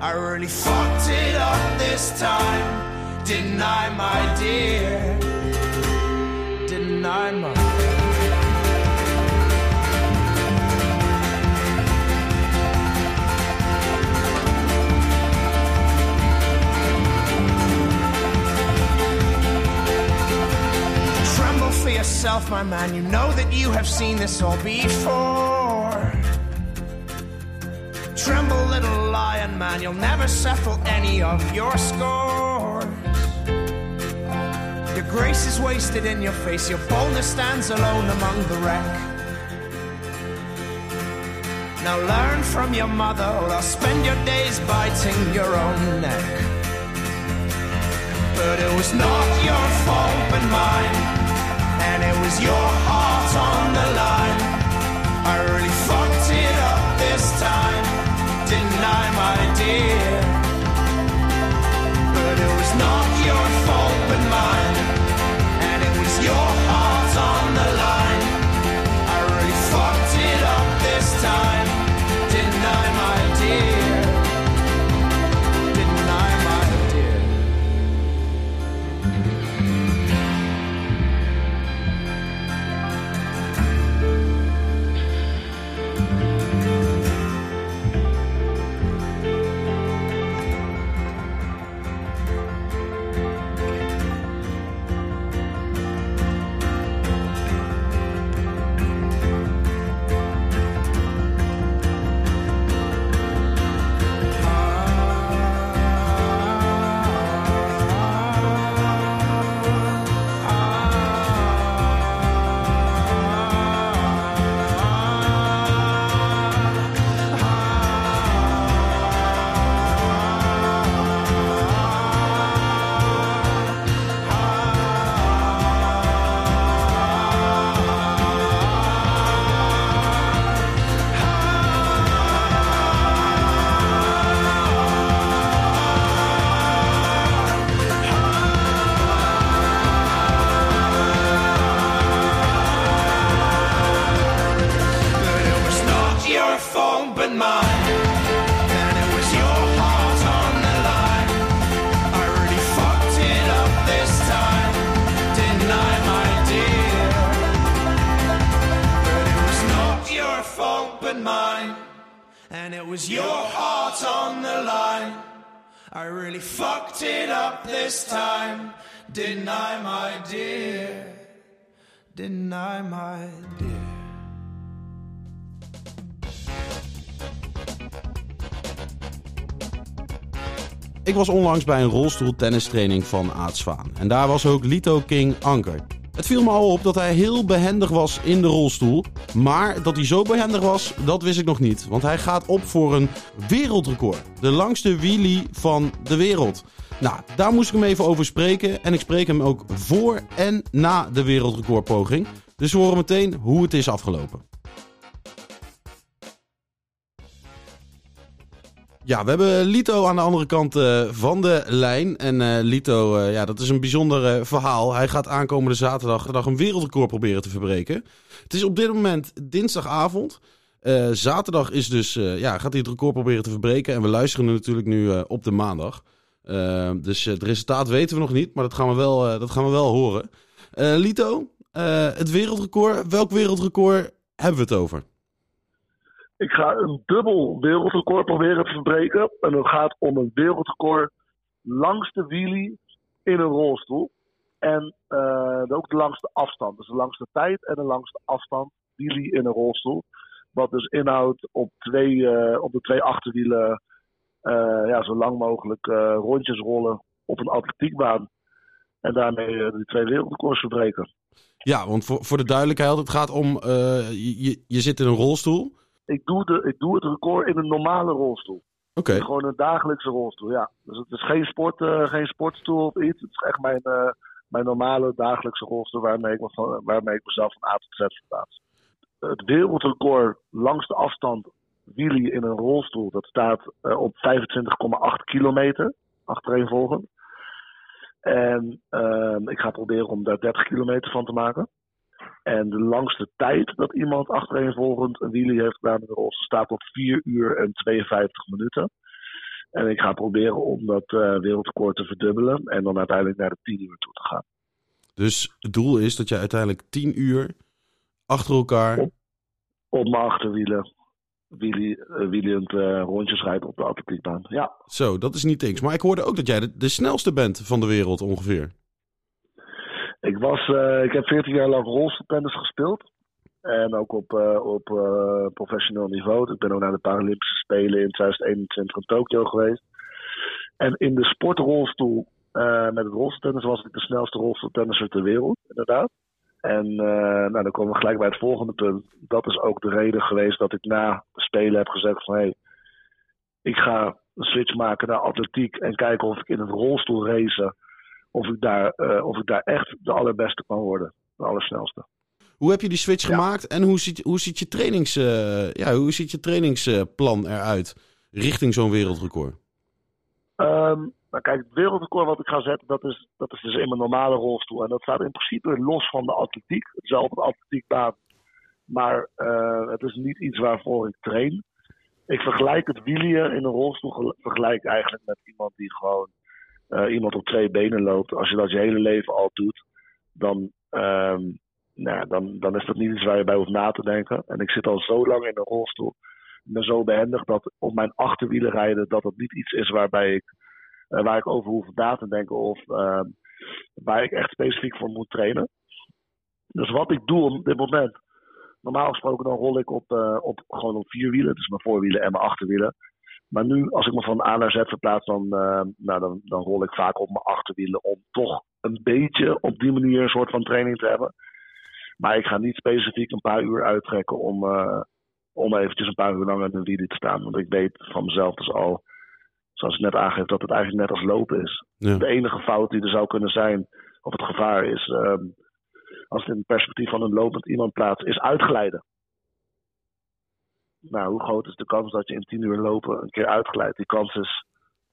I really fucked it up this time. Didn't I, my dear? Didn't I, my Tremble for yourself, my man. You know that you have seen this all before. Man. You'll never settle any of your scores. Your grace is wasted in your face. Your boldness stands alone among the wreck. Now learn from your mother, or I'll spend your days biting your own neck. But it was not your fault but mine. And it was your heart on the line. I really fucked it up this time. Didn't my dear? But it was not your fault but mine. And it was your heart on the line. I really fucked it up this time. Was onlangs bij een rolstoeltennistraining van Aad Zwaan. En daar was ook Lito King Anker. Het viel me al op dat hij heel behendig was in de rolstoel. Maar dat hij zo behendig was, dat wist ik nog niet. Want hij gaat op voor een wereldrecord. De langste wheelie van de wereld. Nou, daar moest ik hem even over spreken. En ik spreek hem ook voor en na de wereldrecordpoging. Dus we horen meteen hoe het is afgelopen. Ja, we hebben Lito aan de andere kant eh, van de lijn. En eh, Lito, eh, ja, dat is een bijzonder verhaal. Hij gaat aankomende zaterdag dag een wereldrecord proberen te verbreken. Het is op dit moment dinsdagavond. Zaterdag is dus, ja, gaat hij het record proberen te verbreken. En we luisteren natuurlijk nu op de maandag. Dus het resultaat weten we nog niet, maar dat gaan we wel, dat gaan we wel horen. Lito, het wereldrecord. Welk wereldrecord hebben we het over? Ik ga een dubbel wereldrecord proberen te verbreken. En het gaat om een wereldrecord langste wheelie in een rolstoel. En eh, ook de langste afstand. Dus de langste tijd en de langste afstand wheelie in een rolstoel. Wat dus inhoudt op, twee, eh, op de twee achterwielen eh, ja, zo lang mogelijk rondjes rollen op een atletiekbaan. En daarmee die twee wereldrecords verbreken. Ja, want voor, voor de duidelijkheid, het gaat om, je, je zit in een rolstoel. Ik, doe de, ik doe het record in een normale rolstoel. Oké. Gewoon een dagelijkse rolstoel, ja. Dus het is geen, sport, eh, geen sportstoel of iets. Het is echt mijn, eh, mijn normale dagelijkse rolstoel waarmee ik, me waarmee ik mezelf van A tot Z verplaats. Het wereldrecord langste afstand wheelie in een rolstoel, dat staat eh, op 25,8 kilometer, achtereenvolgend. En ehm, ik ga proberen om daar 30 kilometer van te maken. En de langste tijd dat iemand achtereenvolgend een wheelie heeft gedaan in de rolstoel staat op 4 uur en 52 minuten. En ik ga proberen om dat eh, wereldrecord te verdubbelen en dan uiteindelijk naar de 10 uur toe te gaan. Dus het doel is dat je uiteindelijk 10 uur achter elkaar. Op mijn achterwielen, wheelie, eh, rondjes rijdt op de atletiekbaan. Ja, Zo, dat is niet niks. Maar ik hoorde ook dat jij de, de snelste bent van de wereld ongeveer. Ik, was, eh, ik heb 14 jaar lang rolstoeltennis gespeeld. En ook op, eh, op eh, professioneel niveau. Ik ben ook naar de Paralympische Spelen in 2021 in Tokio geweest. En in de sportrolstoel met het rolstoeltennis was ik de snelste rolstoeltennisser ter wereld, inderdaad. En nou, dan komen we gelijk bij het volgende punt. Dat is ook de reden geweest dat ik na Spelen heb gezegd van... hé, hey, ik ga een switch maken naar atletiek en kijken of ik in het rolstoel racen... of ik daar, eh, of ik daar echt de allerbeste kan worden, de allersnelste. Hoe heb je die switch gemaakt en hoe ziet, hoe ziet je, trainings, eh, ja, hoe ziet je trainingsplan eruit richting zo'n wereldrecord? Ehm, nou kijk, het wereldrecord wat ik ga zetten, dat is, dat is dus in mijn normale rolstoel. En dat staat in principe los van de atletiek. Het is wel op een atletiekbaan. Maar eh, het is niet iets waarvoor ik train. Ik vergelijk het wielen in een rolstoel gel- vergelijk eigenlijk met iemand die gewoon iemand op twee benen loopt. Als je dat je hele leven al doet, dan, ehm, nou, dan, dan is dat niet iets waar je bij hoeft na te denken. En ik zit al zo lang in een rolstoel. Ik ben zo behendig dat op mijn achterwielen rijden, dat dat niet iets is waarbij ik, eh, waar ik over hoef na te denken of ehm, waar ik echt specifiek voor moet trainen. Dus wat ik doe op dit moment, normaal gesproken dan rol ik op, eh, op, gewoon op vier wielen, dus mijn voorwielen en mijn achterwielen. Maar nu, als ik me van A naar Z verplaats, dan, eh, nou, dan, dan rol ik vaak op mijn achterwielen om toch een beetje op die manier een soort van training te hebben. Maar ik ga niet specifiek een paar uur uittrekken om, eh, om eventjes een paar uur lang aan een wielie te staan. Want ik weet van mezelf dus al, zoals ik net aangeef, dat het eigenlijk net als lopen is. Ja. De enige fout die er zou kunnen zijn, of het gevaar is, ehm, als het in het perspectief van een lopend iemand plaatst, is uitglijden. Nou, hoe groot is de kans dat je in 10 uur lopen een keer uitglijdt? Die kans is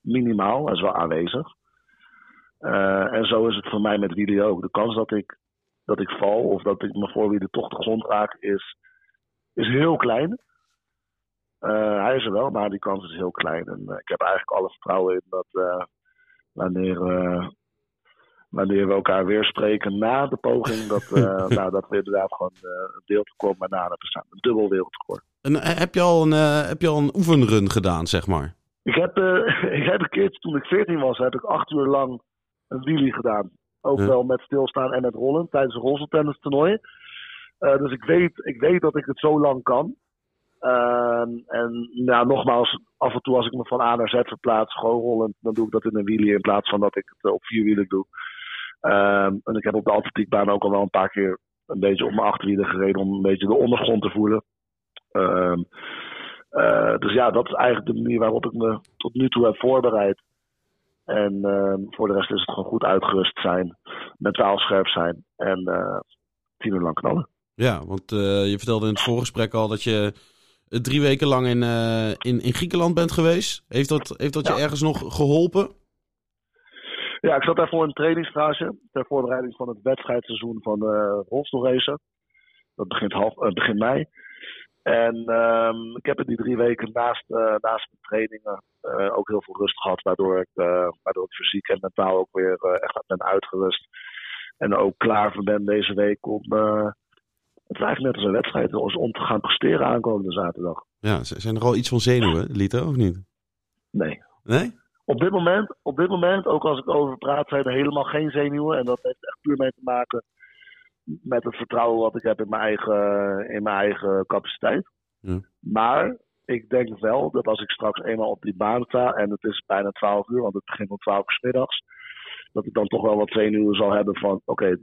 minimaal, dat is wel aanwezig. Eh, en zo is het voor mij met wielen ook. De kans dat ik, dat ik val of dat ik mijn voorwielen toch de grond raak is, is heel klein. Eh, hij is er wel, maar die kans is heel klein. En eh, ik heb eigenlijk alle vertrouwen in dat wanneer, wanneer we elkaar weer spreken na de poging, dat, eh, nou, dat we inderdaad gewoon eh, een wereldrecord maar na hebben staan. Een dubbel wereldrecord. En, eh, heb, je al een, heb je al een oefenrun gedaan, zeg maar? Ik heb, ik heb een keertje, toen ik 14 was, heb ik acht uur lang een wheelie gedaan. Ook wel met stilstaan en met rollen tijdens een rolstoeltennis toernooi. Dus ik weet, ik weet dat ik het zo lang kan. Ehm, en nou, nogmaals, af en toe als ik me van A naar Z verplaats, gewoon rollend, dan doe ik dat in een wheelie in plaats van dat ik het op vier wielen doe. Ehm, en ik heb op de atletiekbaan ook al wel een paar keer een beetje op mijn achterwielen gereden om een beetje de ondergrond te voelen. Ehm, eh, dus ja, dat is eigenlijk de manier waarop ik me tot nu toe heb voorbereid. En ehm, voor de rest is het gewoon goed uitgerust zijn, mentaal scherp zijn en eh, tien uur lang knallen. Ja, want eh, je vertelde in het voorgesprek al dat je drie weken lang in, in, in Griekenland bent geweest. Heeft dat, heeft dat je ergens nog geholpen? Ja, ik zat daar voor een trainingsstage ter voorbereiding van het wedstrijdseizoen van uh, rolstoelracen. Dat begint, half, eh, begin mei. En ehm, ik heb in die drie weken naast, eh, naast mijn trainingen eh, ook heel veel rust gehad, waardoor ik, eh, waardoor ik fysiek en mentaal ook weer eh, echt ben uitgerust. En ook klaar voor ben deze week om, eh, het is eigenlijk net als een wedstrijd, om te gaan presteren aankomende zaterdag. Ja, zijn er al iets van zenuwen, Lito, of niet? Nee. Nee? Op dit moment, op dit moment, ook als ik over praat, zijn er helemaal geen zenuwen. En dat heeft echt puur mee te maken met het vertrouwen wat ik heb in mijn eigen, in mijn eigen capaciteit. Ja. Maar ik denk wel dat als ik straks eenmaal op die baan sta, en het is bijna 12 uur, want het begint om 12 uur 's middags, dat ik dan toch wel wat zenuwen zal hebben van, oké,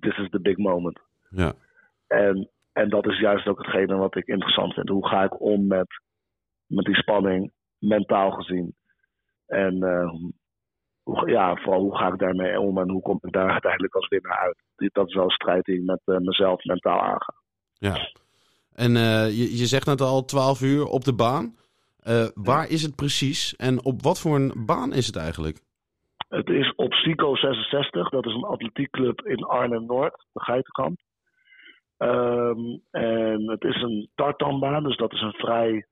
this is the big moment. Ja. En en dat is juist ook hetgene wat ik interessant vind. Hoe ga ik om met, met die spanning, mentaal gezien? En eh, hoe, ja, vooral hoe ga ik daarmee om en hoe kom ik daar uiteindelijk als winnaar uit? Dat is wel een strijd die ik met eh, mezelf mentaal aanga. Ja. En eh, je, je zegt net al 12 uur op de baan. Eh, waar is het precies en op wat voor een baan is het eigenlijk? Het is op Sico 66, dat is een atletiekclub in Arnhem-Noord, de Geitenkamp. Ehm, en het is een tartanbaan, dus dat is een vrij,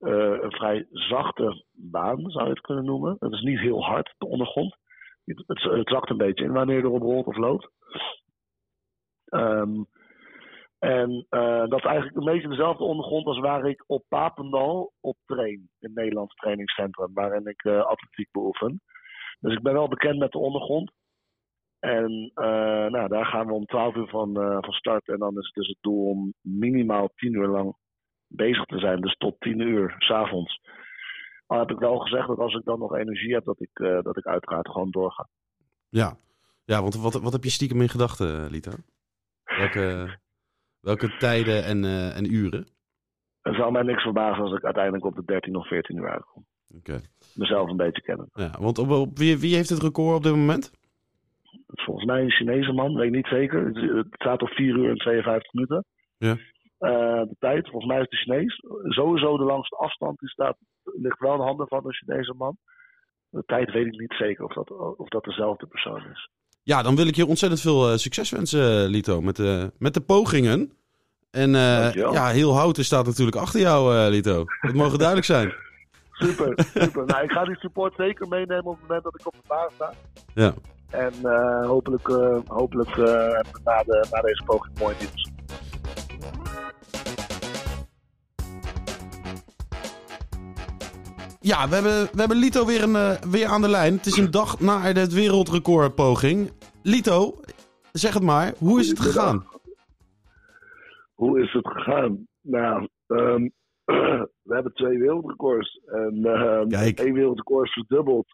een vrij zachte baan, zou je het kunnen noemen. Het is niet heel hard, de ondergrond. Het, het, zakt een beetje in wanneer je erop rolt of loopt. Ehm, en eh, dat is eigenlijk een beetje dezelfde ondergrond als waar ik op Papendal op train. In het Nederlands trainingscentrum, waarin ik eh, atletiek beoefen. Dus ik ben wel bekend met de ondergrond. En eh, nou, daar gaan we om 12 uur van, eh, van start. En dan is het dus het doel om minimaal 10 uur lang bezig te zijn. Dus tot 10 uur s'avonds. Al heb ik wel gezegd dat als ik dan nog energie heb, dat ik, eh, dat ik uiteraard gewoon doorga. Ja, ja want wat, wat heb je stiekem in gedachten, Lito? Welke, welke tijden en, eh, en uren? Het zou mij niks verbazen als ik uiteindelijk op de 13 of 14 uur uitkom. Oké. Mezelf een beetje kennen. Ja, want op, op- wie, wie heeft het record op dit moment? Volgens mij een Chinese man, weet ik niet zeker. Het, het staat op 4 uur en 52 minuten. Ja. Eh, de tijd, volgens mij is de Chinees. Sowieso de langste afstand, die staat, ligt wel in de handen van een Chinese man. De tijd weet ik niet zeker of dat, of dat dezelfde persoon is. Ja, dan wil ik je ontzettend veel eh, succes wensen, Lito, met de, met de pogingen. En eh, ja, heel Houten staat natuurlijk achter jou, eh, Lito. Dat mogen duidelijk zijn. Super, super. nou, ik ga die support zeker meenemen op het moment dat ik op de baan sta. Ja. En eh, hopelijk, eh, hopelijk eh, na, de, na deze poging mooi nieuws. Ja, we hebben, we hebben Lito weer, een, eh, weer aan de lijn. Het is een dag na het wereldrecordpoging. Lito, zeg het maar, hoe is het gegaan? Hoe is het gegaan? Nou, ehm, we hebben twee wereldrecords. En ehm, Kijk. één wereldrecord is verdubbeld.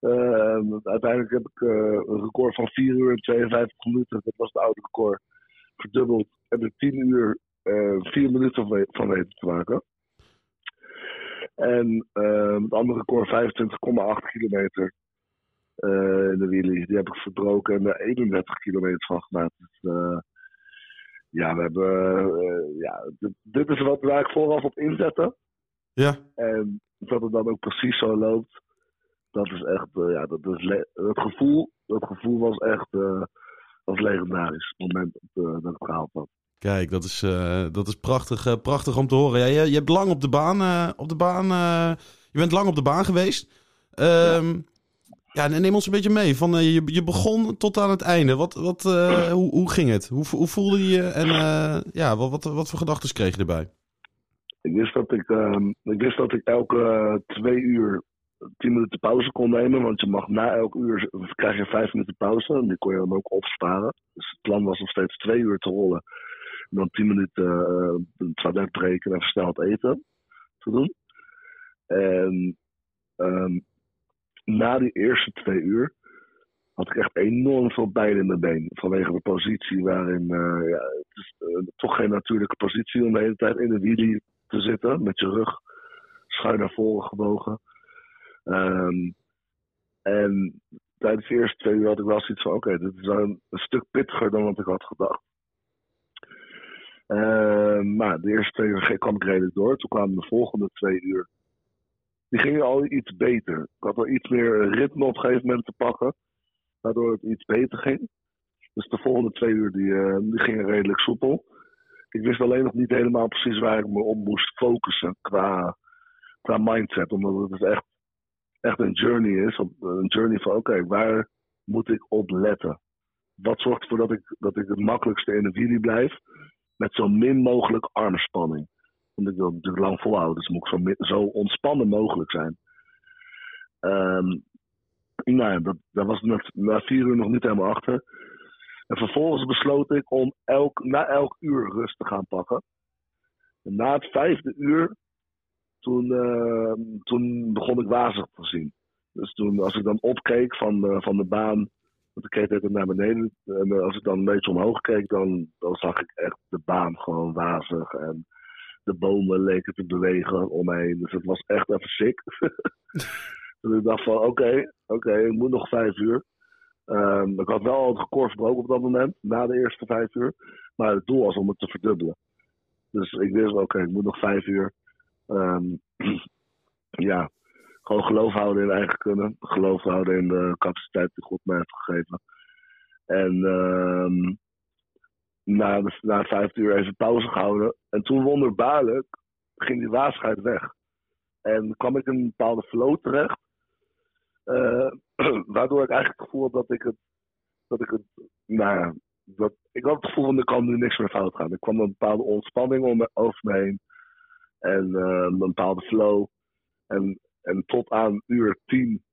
Ehm, uiteindelijk heb ik eh, een record van 4 uur en 52 minuten. Dat was het oude record. Verdubbeld. Heb ik 10 uur eh 4 minuten van, we- van weten te maken. En ehm, het andere record 25,8 kilometer eh, in de wheelie. Die heb ik verbroken en er 31 kilometer van gemaakt. Dus, eh, ja, we hebben. eh, ja, dit, dit is wat waar ik vooraf op inzette. Ja, En dat het dan ook precies zo loopt. Dat is echt. eh, ja, dat is het, gevoel, dat gevoel was echt. eh, was legendarisch. Het moment dat, eh, dat ik het gehaald had. Kijk, dat is, eh, dat is prachtig, eh, prachtig om te horen. Ja, je, je hebt lang op de baan, eh, op de baan je bent lang op de baan geweest. Ehm, ja, neem ons een beetje mee. Van, je, je begon tot aan het einde. Wat, wat, hoe, hoe ging het? Hoe, hoe voelde je? En ja, wat, wat, wat voor gedachten kreeg je erbij? Ik wist dat ik, ehm, ik wist dat ik elke twee uur tien minuten pauze kon nemen. Want je mag na elk uur krijg je vijf minuten pauze. En die kon je dan ook opsparen. Dus het plan was om steeds twee uur te rollen. Dan tien minuten uh, een toilet breken en versneld eten te doen. En ehm, na die eerste twee uur had ik echt enorm veel pijn in mijn been. Vanwege de positie waarin, eh, ja, het is eh, toch geen natuurlijke positie om de hele tijd in de wheelie te zitten. Met je rug schuin naar voren gebogen. Ehm, en tijdens de eerste twee uur had ik wel zoiets van: oké, dit is een, een stuk pittiger dan wat ik had gedacht. Ehm, maar de eerste twee uur kwam ik redelijk door. Toen kwamen de volgende twee uur. Die gingen al iets beter. Ik had wel iets meer ritme op een gegeven moment te pakken. Waardoor het iets beter ging. Dus de volgende twee uur die, eh, die gingen redelijk soepel. Ik wist alleen nog niet helemaal precies waar ik me op moest focussen qua, qua mindset. Omdat het echt, echt een journey is. op- Een journey van oké, waar moet ik op letten? Wat zorgt ervoor dat ik, dat ik het makkelijkste in de wheelie blijf? Met zo min mogelijk armspanning. Want ik het natuurlijk lang volhouden, dus moet ik zo, zo ontspannen mogelijk zijn. Ehm nou dat, was ik na, vier uur nog niet helemaal achter. En vervolgens besloot ik om elk, na elk uur rust te gaan pakken. En na het vijfde uur, toen, eh, toen begon ik wazig te zien. Dus toen, als ik dan opkeek van van de baan Want ik keek altijd naar beneden. En eh, als ik dan een beetje omhoog keek, dan, dan zag ik echt de baan gewoon wazig. En de bomen leken te bewegen om me heen. Dus het was echt even sick. dus ik dacht van, oké, oké, ik moet nog vijf uur. Ehm, ik had wel al het record verbroken op dat moment, na de eerste vijf uur. Maar het doel was om het te verdubbelen. Dus ik wist, oké, ik moet nog vijf uur. Ehm, ja, gewoon geloof houden in eigen kunnen. Geloof houden in de capaciteit die God mij heeft gegeven. En ehm, na, na vijf uur even pauze gehouden. En toen wonderbaarlijk ging die waarschuit weg. En kwam ik in een bepaalde flow terecht. eh, waardoor ik eigenlijk het gevoel had dat ik het. Dat ik het. Nou ja, dat, ik had het gevoel van er kan nu niks meer fout gaan. Er kwam een bepaalde ontspanning om over me heen. En eh, een bepaalde flow. En, en tot aan uur tien.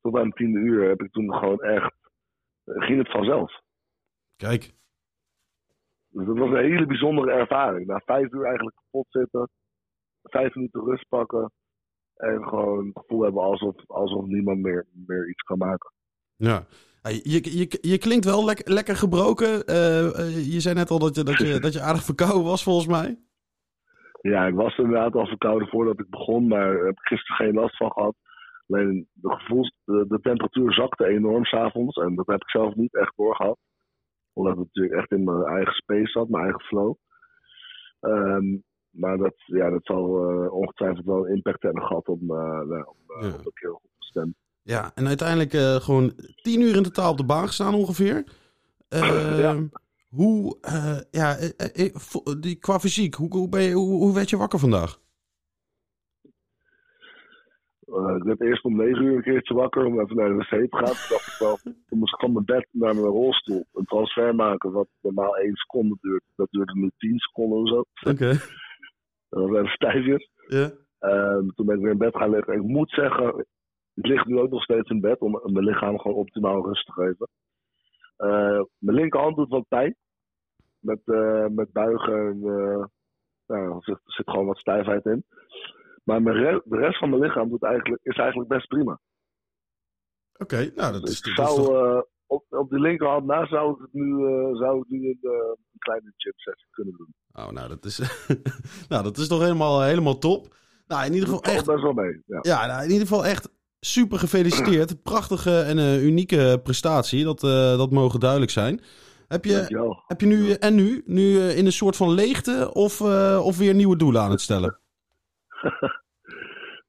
Tot aan tiende uur heb ik toen gewoon echt. ging het vanzelf. Kijk. Dus dat was een hele bijzondere ervaring. Na vijf uur eigenlijk kapot zitten, vijf minuten rust pakken en gewoon het gevoel hebben alsof, alsof niemand meer, meer iets kan maken. Ja. Je, je, je klinkt wel lek- lekker gebroken. Eh, eh, je zei net al dat je, dat, je, dat je aardig verkouden was, volgens mij. Ja, ik was inderdaad al verkouden voordat ik begon, maar daar heb ik gisteren geen last van gehad. Alleen de, gevoels, de, de temperatuur zakte enorm s'avonds en dat heb ik zelf niet echt doorgehad. Omdat ik natuurlijk echt in mijn eigen space zat, mijn eigen flow. Ehm, maar dat, ja, dat zal eh, ongetwijfeld wel een impact hebben gehad op, mijn nou, op, Ja. op de. Ja, en uiteindelijk eh, gewoon tien uur in totaal op de baan gestaan ongeveer. Eh, Ja. Hoe, eh, ja, eh, eh, die, qua fysiek, hoe, hoe, ben je, hoe, hoe werd je wakker vandaag? Ik werd eerst om negen uur een keertje wakker om even naar de wc te gaan. Toen dacht ik wel, toen moest ik van mijn bed naar mijn rolstoel een transfer maken, wat normaal één seconde duurt. Dat duurde nu tien seconden of zo. Oké. Dat was even stijfjes. Ja. Ehm, toen ben ik weer in bed gaan liggen. Ik moet zeggen, ik lig nu ook nog steeds in bed om mijn lichaam gewoon optimaal rust te geven. Eh, mijn linkerhand doet wat pijn. Met, eh, met buigen en eh, nou, er, zit, zit gewoon wat stijfheid in. Maar mijn re- de rest van mijn lichaam doet eigenlijk, is eigenlijk best prima. Oké, nou dat is, Dus dat is zou, toch- eh, op, op die linkerhand na zou ik het nu, eh, zou ik nu een, een kleine sessie kunnen doen. Oh, nou, dat is, nou, dat is toch helemaal, helemaal top. Nou, in ieder geval echt, best wel mee. Ja. ja, nou, in ieder geval echt super gefeliciteerd. Prachtige en eh, unieke prestatie, dat, eh, dat mogen duidelijk zijn. Heb je, Dankjewel. heb je nu, en nu, nu eh, in een soort van leegte of, of weer nieuwe doelen aan het stellen?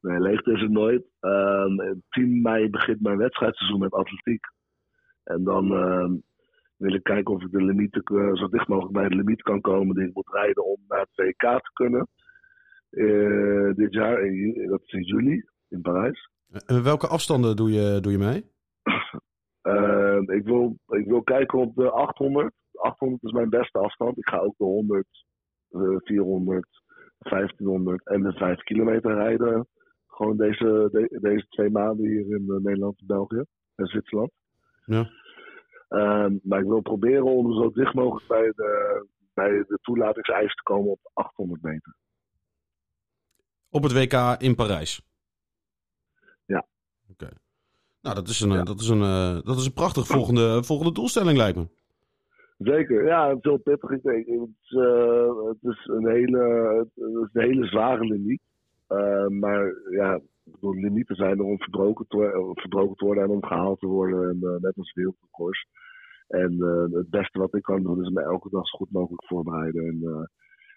Nee, leegte is het nooit. Ehm 10 mei begint mijn wedstrijdseizoen met atletiek. En dan ehm, wil ik kijken of ik de limieten, eh, zo dicht mogelijk bij de limiet kan komen die ik moet rijden om naar het WK te kunnen. Dit jaar, in dat is in juli, in Parijs. Eh, welke afstanden doe je, doe je mee? Ehm, ik, wil, ik wil kijken op de 800. 800 is mijn beste afstand. Ik ga ook de 100, eh, 400, 1500 en de 5 kilometer rijden. Gewoon deze, de- deze twee maanden hier in eh, Nederland en België en Zwitserland. Ja. Ehm, maar ik wil proberen om zo dicht mogelijk bij de, bij de toelatingseis te komen op 800 meter. Op het WK in Parijs? Ja. Oké. Nou, dat is een, eh, dat is een, eh, dat is een prachtig volgende, volgende doelstelling, lijkt me. Zeker, ja, veel pittig. Ik denk, het, is, eh, het is een hele, het is een hele zware limiet. Eh, maar ja, bedoel, limieten zijn er om verbroken te, verbroken te worden en om gehaald te worden. En, eh, net als wereldrecords. En eh, het beste wat ik kan doen is me elke dag zo goed mogelijk voorbereiden. En eh,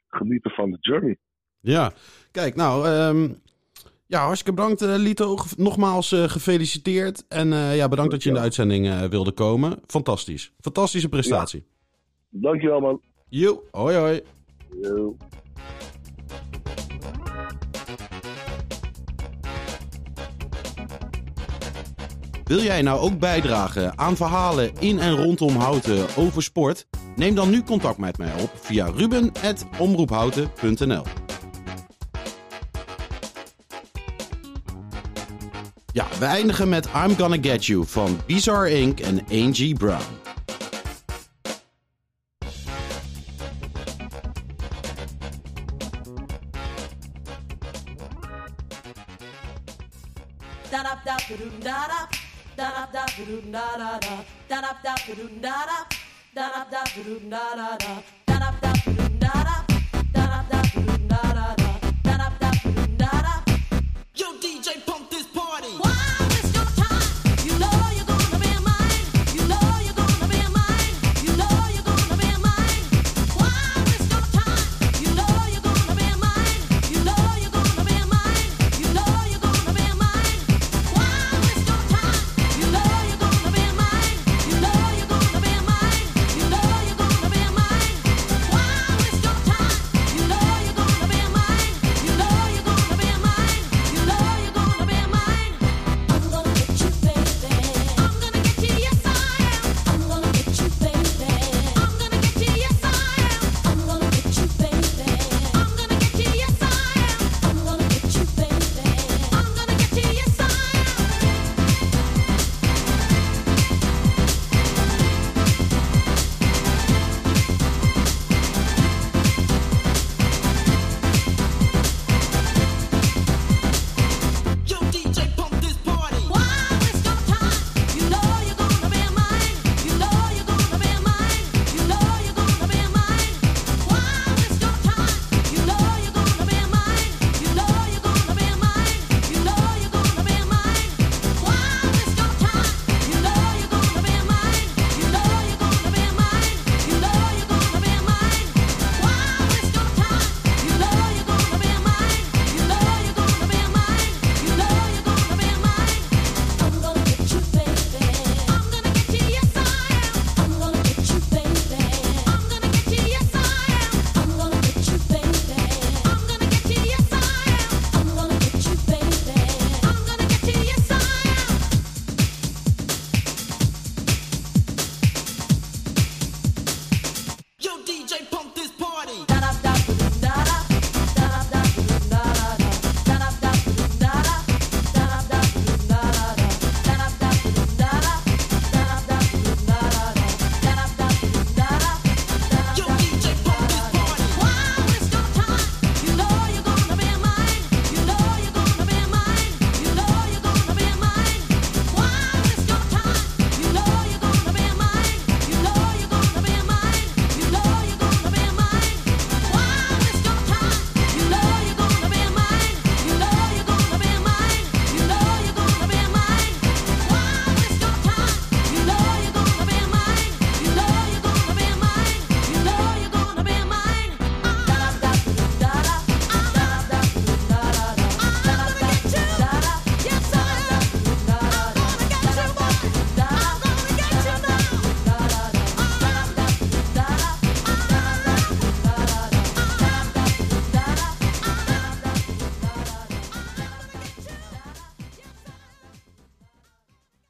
genieten van de journey. Ja, kijk, nou, ehm, ja, hartstikke bedankt, eh, Lito. Nogmaals eh, gefeliciteerd. En eh, ja, bedankt dat je in de uitzending wilde komen. Fantastisch. Fantastische prestatie. Dankjewel man. Jo, hoi hoi. Yo. Wil jij nou ook bijdragen aan verhalen in en rondom Houten over sport? Neem dan nu contact met mij op via ruben.omroephouten.nl Ja, we eindigen met I'm Gonna Get You van Bizarre Inc. en Angie Brown. Da da da da da da